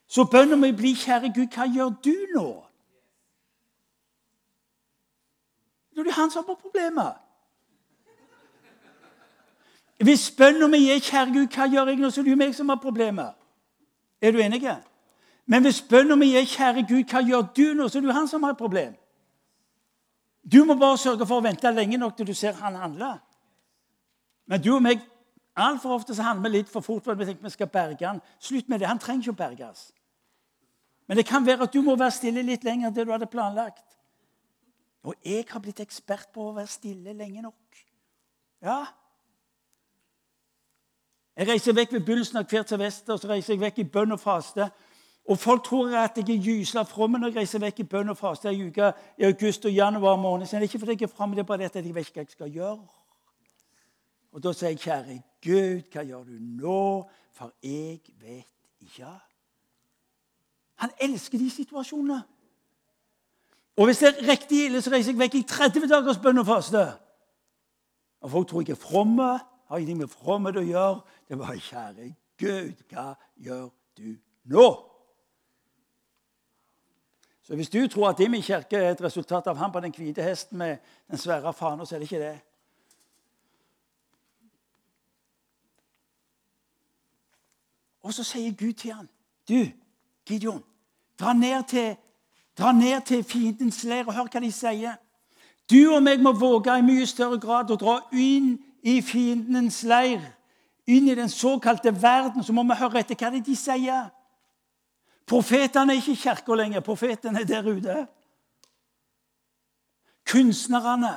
Så bønnen må bli, kjære Gud, hva gjør du nå? Det er han som har problemet. Hvis bønnen min er 'Kjære Gud, hva gjør jeg nå?' så er det jo meg som har problemet. Er du enig? Men hvis bønnen min er 'Kjære Gud, hva gjør du nå?' så er det jo han som har et problem. Du må bare sørge for å vente lenge nok til du ser han handle. Men du og meg altfor ofte så handler vi litt for fort. for at Vi tenker vi skal berge han. Slutt med det. Han trenger ikke å berges. Men det kan være at du må være stille litt lenger enn det du hadde planlagt. Og jeg har blitt ekspert på å være stille lenge nok. Ja, jeg reiser vekk ved begynnelsen av hvert semester så reiser jeg vekk i bønn og faste. Og Folk tror at jeg er gysla from når jeg reiser vekk i bønn og faste ei uke i august og januar måned. Så det er ikke fordi jeg er framme, det er bare det at jeg vet ikke hva jeg skal gjøre. Og Da sier jeg, kjære Gud, hva gjør du nå? For jeg vet ikke. Han elsker de situasjonene. Og hvis det er riktig ille, så reiser jeg vekk i 30 dagers bønn og faste. Og Folk tror jeg er fromme har ingenting med fromhet å gjøre. Det er bare kjære Gud, hva gjør du nå? Så Hvis du tror at Imi kirke er et resultat av han på den hvite hesten med den svære fana, så er det ikke det. Og så sier Gud til ham, 'Du, Gideon, dra ned til, dra ned til fiendens leir og hør hva de sier.' 'Du og meg må våge i mye større grad å dra inn i fiendens leir, inn i den såkalte verden, så må vi høre etter hva de sier. Profetene er ikke i kirka lenger. Profetene er der ute. Kunstnerne,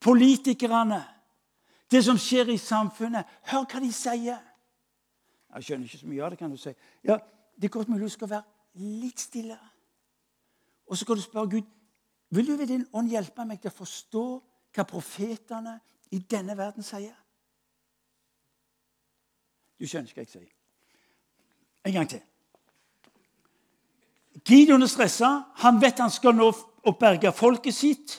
politikerne, det som skjer i samfunnet. Hør hva de sier. Jeg skjønner ikke så mye av det, kan du si. Ja, Det er godt mulig du skal være litt stille. Og så kan du spørre Gud vil du ved din ånd hjelpe meg til å forstå hva profetene i denne verden sier. Du skjønner ikke hva jeg sier. En gang til. Gideon er stressa. Han vet han skal nå å berge folket sitt.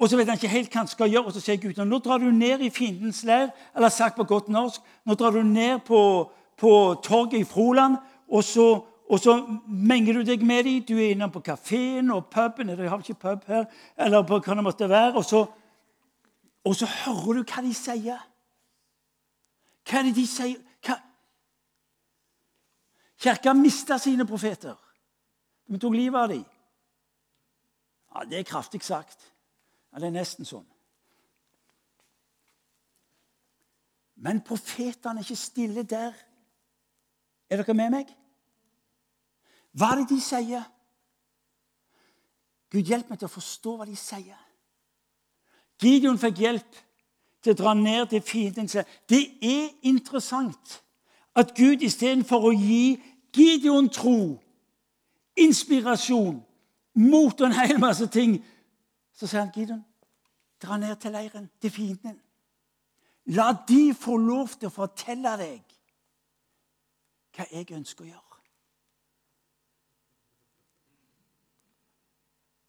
Og så vet han ikke helt hva han skal gjøre, og så sier Gud nå drar du ned i fiendens leir, eller sagt på godt norsk, nå drar du ned på, på torget i Froland, og så, og så menger du deg med dem. Du er innom på kafeen og puben, eller jeg har ikke pub her, eller på hva det måtte være, og så, og så hører du hva de sier. Hva er det de sier? Hva? Kirka mista sine profeter. De tok livet av dem. Ja, Det er kraftig sagt. Ja, Det er nesten sånn. Men profetene er ikke stille der. Er dere med meg? Hva er det de sier? Gud, hjelp meg til å forstå hva de sier. Gideon fikk hjelp til å dra ned til fienden sin. Det er interessant at Gud istedenfor å gi Gideon tro, inspirasjon, mot og en hel masse ting, så sier han 'Gidon, dra ned til leiren, til fienden. La de få lov til å fortelle deg hva jeg ønsker å gjøre.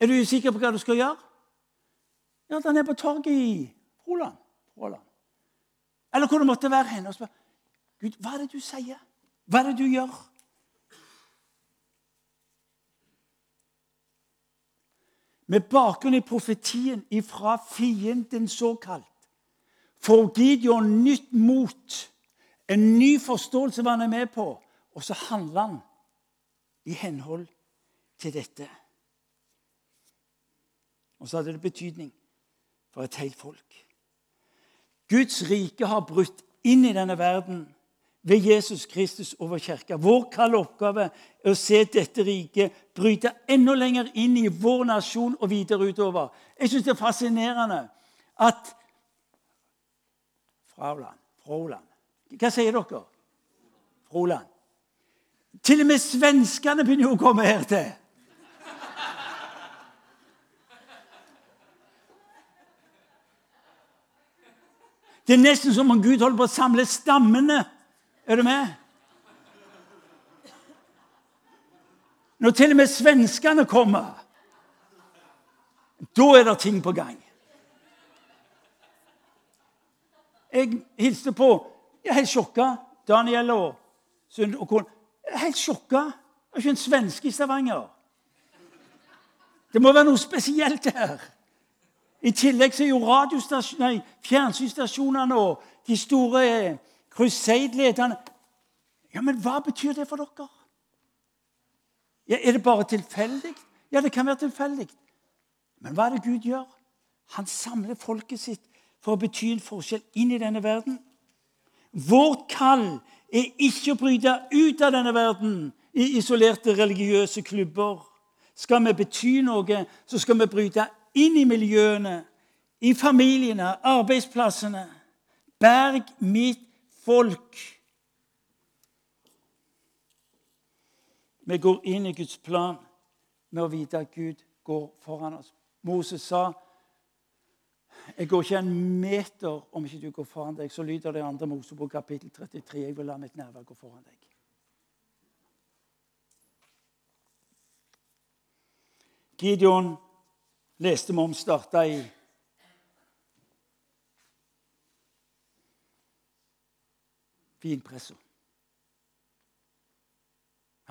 Er du usikker på hva du skal gjøre? Ja, han er på torget i Roland. Roland. Eller hvor det måtte være hen. Og spør Gud, hva er det du sier? Hva er det du gjør? Med bakgrunn i profetien ifra fienden såkalt får Gideon nytt mot, en ny forståelse hva han er med på, og så handler han i henhold til dette. Og så hadde det betydning for et helt folk. Guds rike har brutt inn i denne verden ved Jesus Kristus over kirka. Vår kalde oppgave er å se dette riket bryte enda lenger inn i vår nasjon og videre utover. Jeg syns det er fascinerende at Fraland Froland Hva sier dere? Froland. Til og med svenskene begynner å komme her til. Det er nesten som om Gud holder på å samle stammene. Er du med? Når til og med svenskene kommer, da er det ting på gang. Jeg hilste på Jeg er helt sjokka. Daniel og Sund og kone. Jeg er helt sjokka. Det er ikke en svenske i Stavanger. Det må være noe spesielt her. I tillegg så er jo fjernsynsstasjonene og de store Crusade-lederne Ja, men hva betyr det for dere? Ja, Er det bare tilfeldig? Ja, det kan være tilfeldig. Men hva er det Gud gjør? Han samler folket sitt for å bety en forskjell inn i denne verden. Vårt kall er ikke å bryte ut av denne verden i isolerte religiøse klubber. Skal vi bety noe, så skal vi bryte inn i miljøene, i familiene, arbeidsplassene. Berg mitt folk. Vi går inn i Guds plan med å vite at Gud går foran oss. Moses sa jeg går ikke en meter om ikke du går foran deg. Så lyder det andre Mosebok kapittel 33. Jeg vil la mitt nærvær gå foran deg. Gideon leste vi om starta i vinpressa.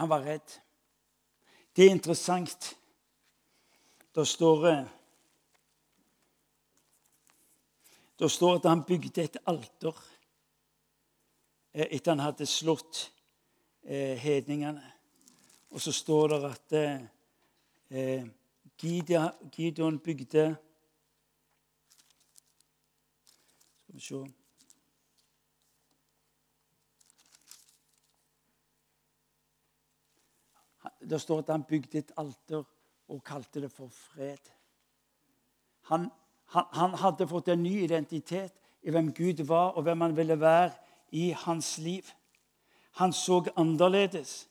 Han var redd. Det er interessant. Da står det Da står det at han bygde et alter eh, etter han hadde slått eh, hedningene. Og så står det at eh, Gideon bygde Skal vi se Det står at han bygde et alter og kalte det for fred. Han, han, han, hadde fått en ny identitet i hvem Gud var, og hvem han ville være i hans liv. Han så annerledes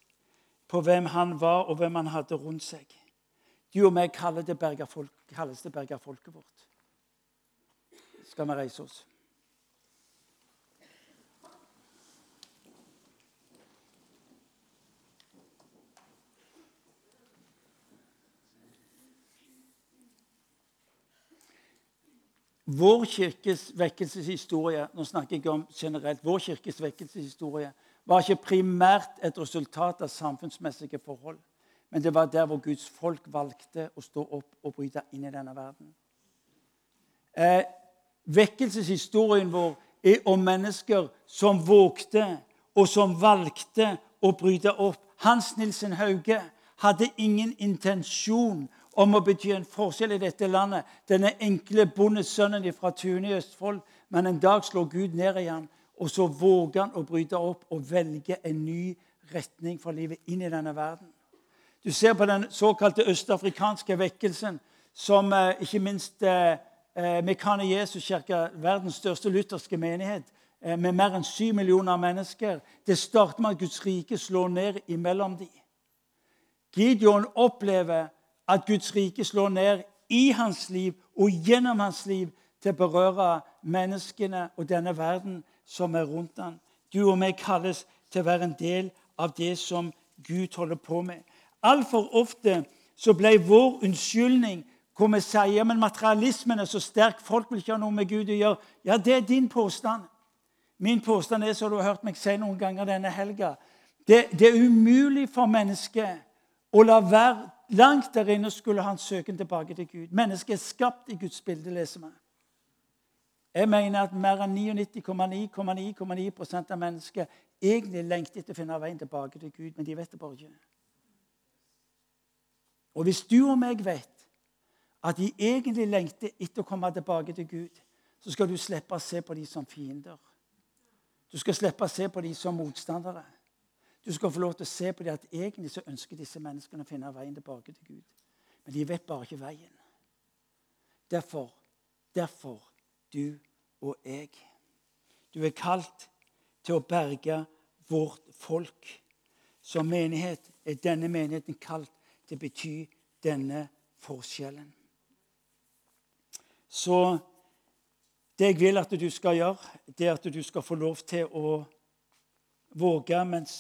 på hvem han var, og hvem han hadde rundt seg. Du og meg kalles det berga folket vårt. Skal vi reise oss? Vår kirkes vekkelseshistorie nå snakker jeg om generelt, vår kirkes vekkelseshistorie var ikke primært et resultat av samfunnsmessige forhold. Men det var der hvor Guds folk valgte å stå opp og bryte inn i denne verden. Eh, vekkelseshistorien vår er om mennesker som vågte, og som valgte å bryte opp. Hans Nilsen Hauge hadde ingen intensjon om å bety en forskjell i dette landet. Denne enkle bondesønnen fra Tune i Østfold. Men en dag slår Gud ned i ham, og så våger han å bryte opp og velge en ny retning for livet inn i denne verden. Du ser på den såkalte østafrikanske vekkelsen, som eh, ikke minst eh, eh Mekane Jesuskirke, verdens største lutherske menighet, eh, med mer enn syv millioner mennesker. Det starter med at Guds rike slår ned imellom dem. Gideon opplever at Guds rike slår ned i hans liv og gjennom hans liv til å berøre menneskene og denne verden som er rundt ham. Du og meg kalles til å være en del av det som Gud holder på med. Altfor ofte så ble vår unnskyldning hvor vi sier men materialismen er så sterk, folk vil ikke ha noe med Gud å gjøre. Ja, det er din påstand. Min påstand er, som du har hørt meg si noen ganger denne helga, det, det, er umulig for mennesket å la være langt der inne skulle han søke tilbake til Gud. Mennesket er skapt i Guds bilde, leser vi. Jeg mener at mer enn 99,9,9,9% av mennesker egentlig lengter etter å finne veien tilbake til Gud, men de vet det bare ikke. Og hvis du og meg vet at de egentlig lengter etter å komme tilbake til Gud, så skal du slippe å se på dem som fiender. Du skal slippe å se på dem som motstandere. Du skal få lov til å se på det at egentlig så ønsker disse menneskene å finne veien tilbake til Gud. Men de vet bare ikke veien. Derfor, derfor du og jeg. Du er kalt til å berge vårt folk. Som menighet er denne menigheten kalt til å bety denne forskjellen. Så det jeg vil at du skal gjøre, det er at du skal få lov til å våge mens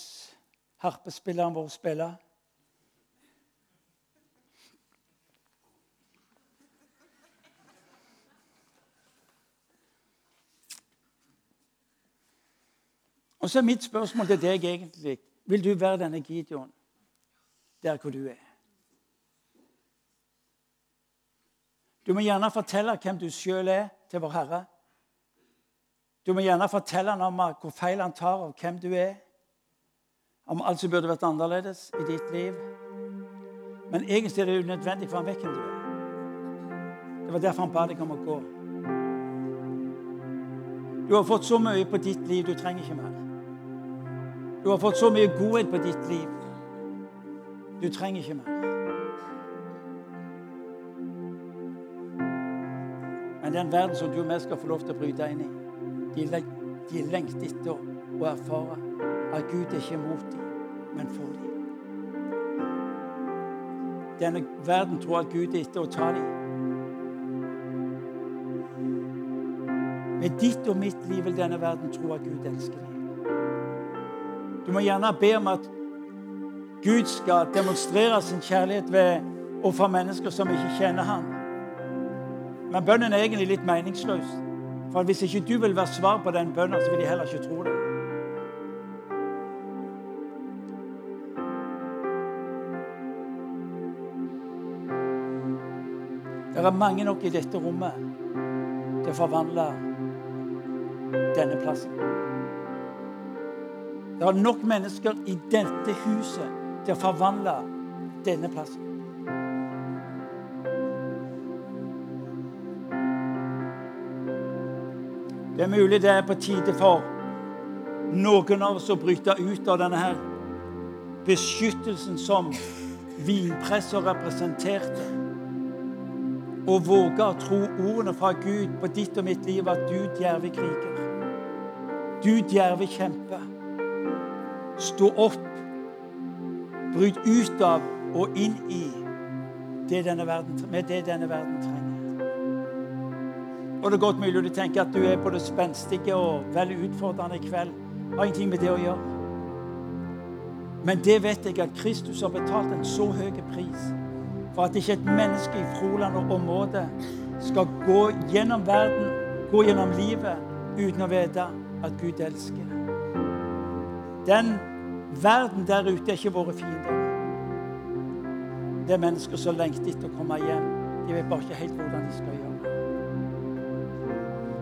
harpespilleren vår spiller. Og så er mitt spørsmål til deg egentlig Vil du være denne Gideon der hvor du er? Du må gjerne fortelle hvem du sjøl er, til vår Herre. Du må gjerne fortelle ham om hvor feil han tar av hvem du er. Om alt som burde vært annerledes i ditt liv. Men egentlig er det unødvendig, for han vet hvem du er. Det var derfor han ba deg om å gå. Du har fått så mye på ditt liv, du trenger ikke mer. Du har fått så mye godhet på ditt liv. Du trenger ikke mer. Men den verden som du og vi skal få lov til å bryte inn i, de, de lengter etter å erfare at Gud er ikke mot dem, men for dem. Denne verden tror at Gud er etter å ta dem. Med ditt og mitt liv vil denne verden tro at Gud elsker dem. Du må gjerne be om at Gud skal demonstrere sin kjærlighet ved å få mennesker som ikke kjenner ham. Men bønnen er egentlig litt meningsløs. For hvis ikke du vil være svar på den bønnen, så vil de heller ikke tro det. Det er mange nok i dette rommet til å forvandle denne plassen. Det er nok mennesker i dette huset til å forvandle denne plassen. Det er mulig det er på tide for noen av oss å bryte ut av denne her beskyttelsen som vinpresser representerte, og våge å tro ordene fra Gud på ditt og mitt liv at du, djerve kriger, du, djerve kjempe, stå opp, bryt ut av og inn i det denne verden, med det denne verden trenger. Og det er godt mulig du tenker at du er både spenstige og veldig utfordrende i kveld. Har ingenting med det å gjøre. Men det vet jeg at Kristus har betalt en så høy pris for at ikke et menneske i Froland og området skal gå gjennom verden, gå gjennom livet, uten å vite at Gud elsker. Den verden der ute er ikke våre fiender. Det er mennesker som lengter etter å komme hjem. De vet bare ikke helt hvordan de skal gjøre det.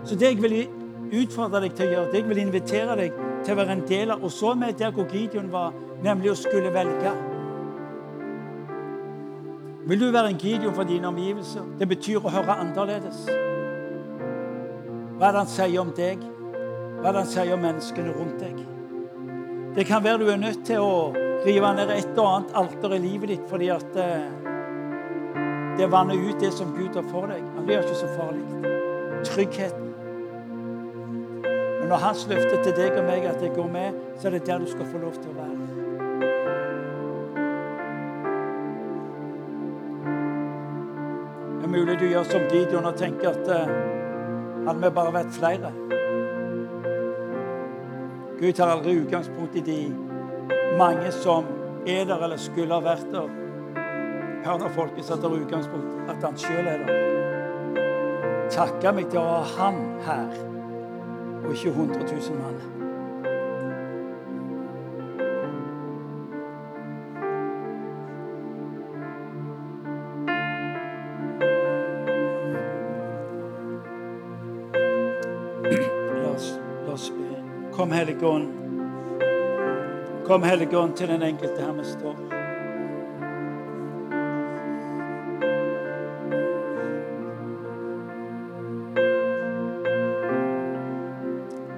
Så det jeg vil utfordre deg til å gjøre, det jeg vil invitere deg til å være en del av, og så med der hvor Gideon var, nemlig å skulle velge. Vil du være en Gideon for dine omgivelser? Det betyr å høre annerledes. Hva er det han sier om deg? Hva er det han sier om menneskene rundt deg? Det kan være du er nødt til å rive ned et og annet alter i livet ditt fordi at eh, det vanner ut det som Gud har for deg. Han blir ikke så farlig. Tryggheten. Men når Hans løfte til deg og meg at jeg går med, så er det der du skal få lov til å være. Mulig du gjør som Gideon og tenker at uh, hadde vi bare vært flere Gud tar aldri utgangspunkt i de mange som er der eller skulle ha vært der. Hør når folket setter utgangspunkt at han sjøl er der. Takke meg til å ha han her, og ikke 100 000 mann. Kom, Hellige Ånd. Kom, Hellige Ånd, til den enkelte her vi står.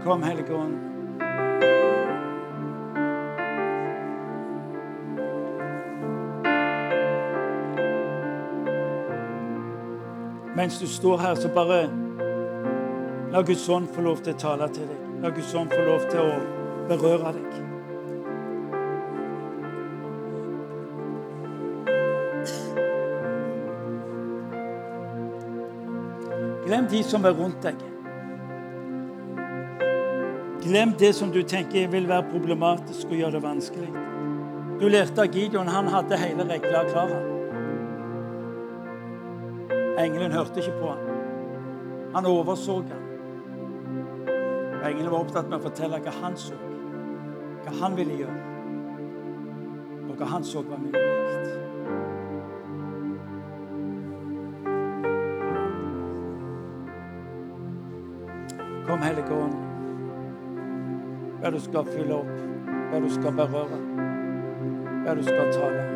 Kom, Hellige Ånd. Mens du står her, så bare la Guds ånd få lov til å tale til deg. La Guds ånd få lov til å berøre deg. Glem de som er rundt deg. Glem det som du tenker vil være problematisk og gjøre det vanskelig. Du lærte av Gideon. Han hadde hele regla klar. Engelen hørte ikke på ham. Han overså ham. Og Engelen var opptatt med å fortelle hva han så, hva han ville gjøre, og hva han så var mulig. Kom, Hellige Ånd. Hva du skal fylle opp, hva du skal berøre, hva du skal tale.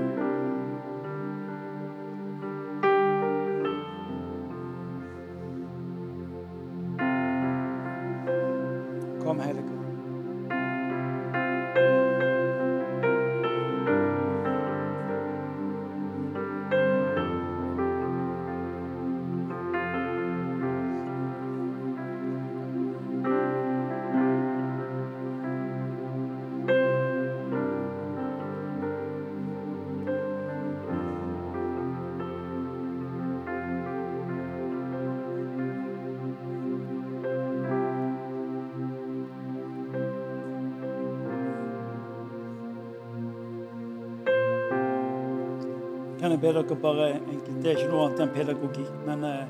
Be dere bare Det er ikke noe annet enn pedagogikk, men eh,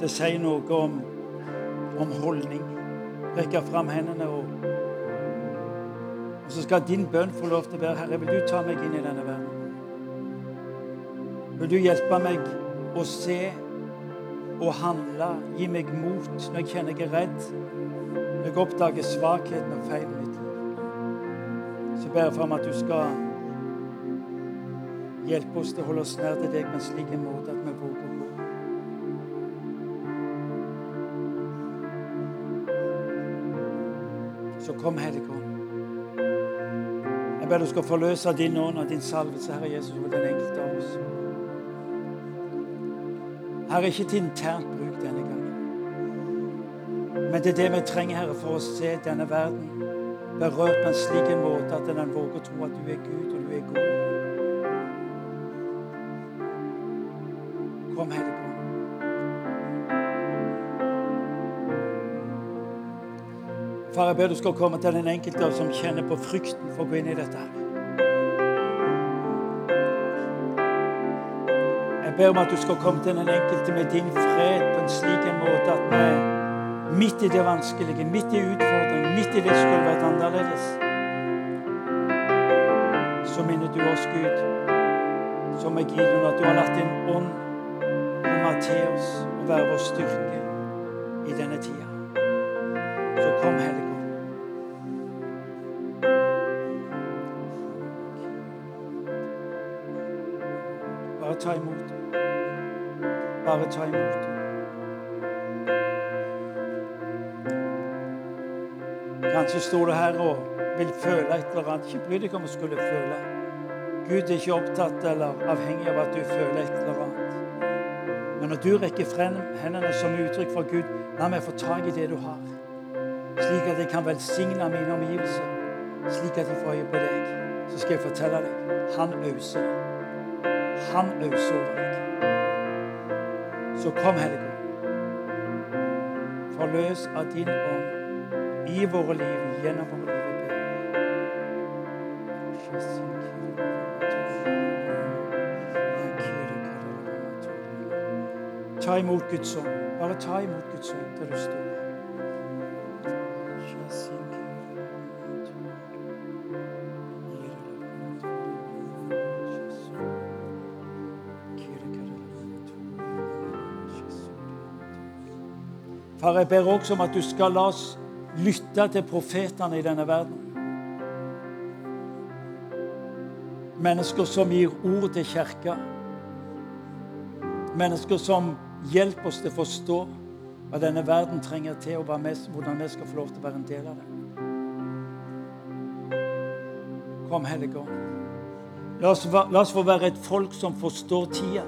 det sier noe om, om holdning. Rekke fram hendene og Og så skal din bønn få lov til å være Herre, vil du ta meg inn i denne verden? Vil du hjelpe meg å se og handle, gi meg mot når jeg kjenner jeg er redd, når jeg oppdager svakheten og feilen mitt? Så ber jeg for at du skal hjelpe oss til å holde oss nær til deg med en slik måte at vi våger å gå. Så kom, Helligånd. Jeg ber du skal forløse din ånd og din salvelse, Herre Jesus, over den enkelte av oss. Herre, ikke til internt bruk denne gangen. Men det er det vi trenger, Herre, for å se denne verden berørt på en slik måte at den våger å tro at du er Gud, og du er god. Hellige Ånd. Far, jeg ber du skal komme til den enkelte som kjenner på frykten for å gå inn i dette. Jeg ber om at du skal komme til den enkelte med din fred på en slik en måte at vi midt i det vanskelige, midt i utfordringen, midt i det som skulle vært annerledes, så minner du oss, Gud, som er Gideon, at du har latt din ånd til oss og være vår styrke i denne tida. Så kom, Hellige. Bare ta imot. Bare ta imot. Kanskje står du her og vil føle et eller annet. Ikke bry deg om å skulle føle. Gud er ikke opptatt eller avhengig av at du føler et eller annet. Når du rekker frem hendene som uttrykk for Gud, la meg få tak i det du har. Slik at jeg kan velsigne mine omgivelser. Slik at jeg får øye på deg. Så skal jeg fortelle deg han auser. Han auser over deg. Så kom, Hellige Ånd. Forløs av din ånd i våre liv, gjennom våre liv. Ta imot Guds ånd. Bare ta imot Guds ånd der du står. Far, jeg ber også om at du skal la oss lytte til profetene i denne verden. Mennesker som gir ord til kirka. Mennesker som hjelper oss til å forstå hva denne verden trenger til, og hvordan vi skal få lov til å være en del av det. Kom, Hellige Ånd. La oss, få være et folk som forstår tida.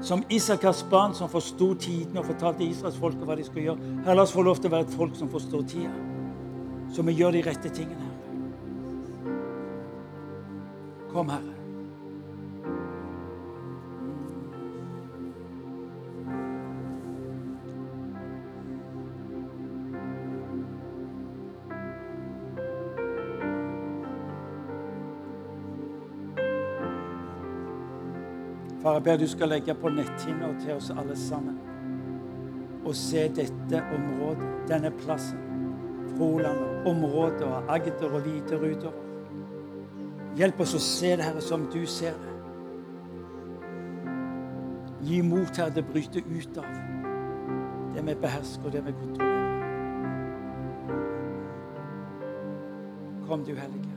Som Isakars barn som forsto tiden og fortalte Israels folk hva de skulle gjøre. Her, La oss få lov til å være et folk som forstår tida. Så vi gjør de rette tingene. Herre. Kom, Herre. Jeg ber du skal legge på netthinner til oss alle sammen og se dette området, denne plassen. Froland, området og Agder og videre utover. Hjelp oss å se det, Herre, som du ser det. Gi mot, Herre, det bryter ut av det vi behersker, og det vi kontrollerer. Kom, du Hellige.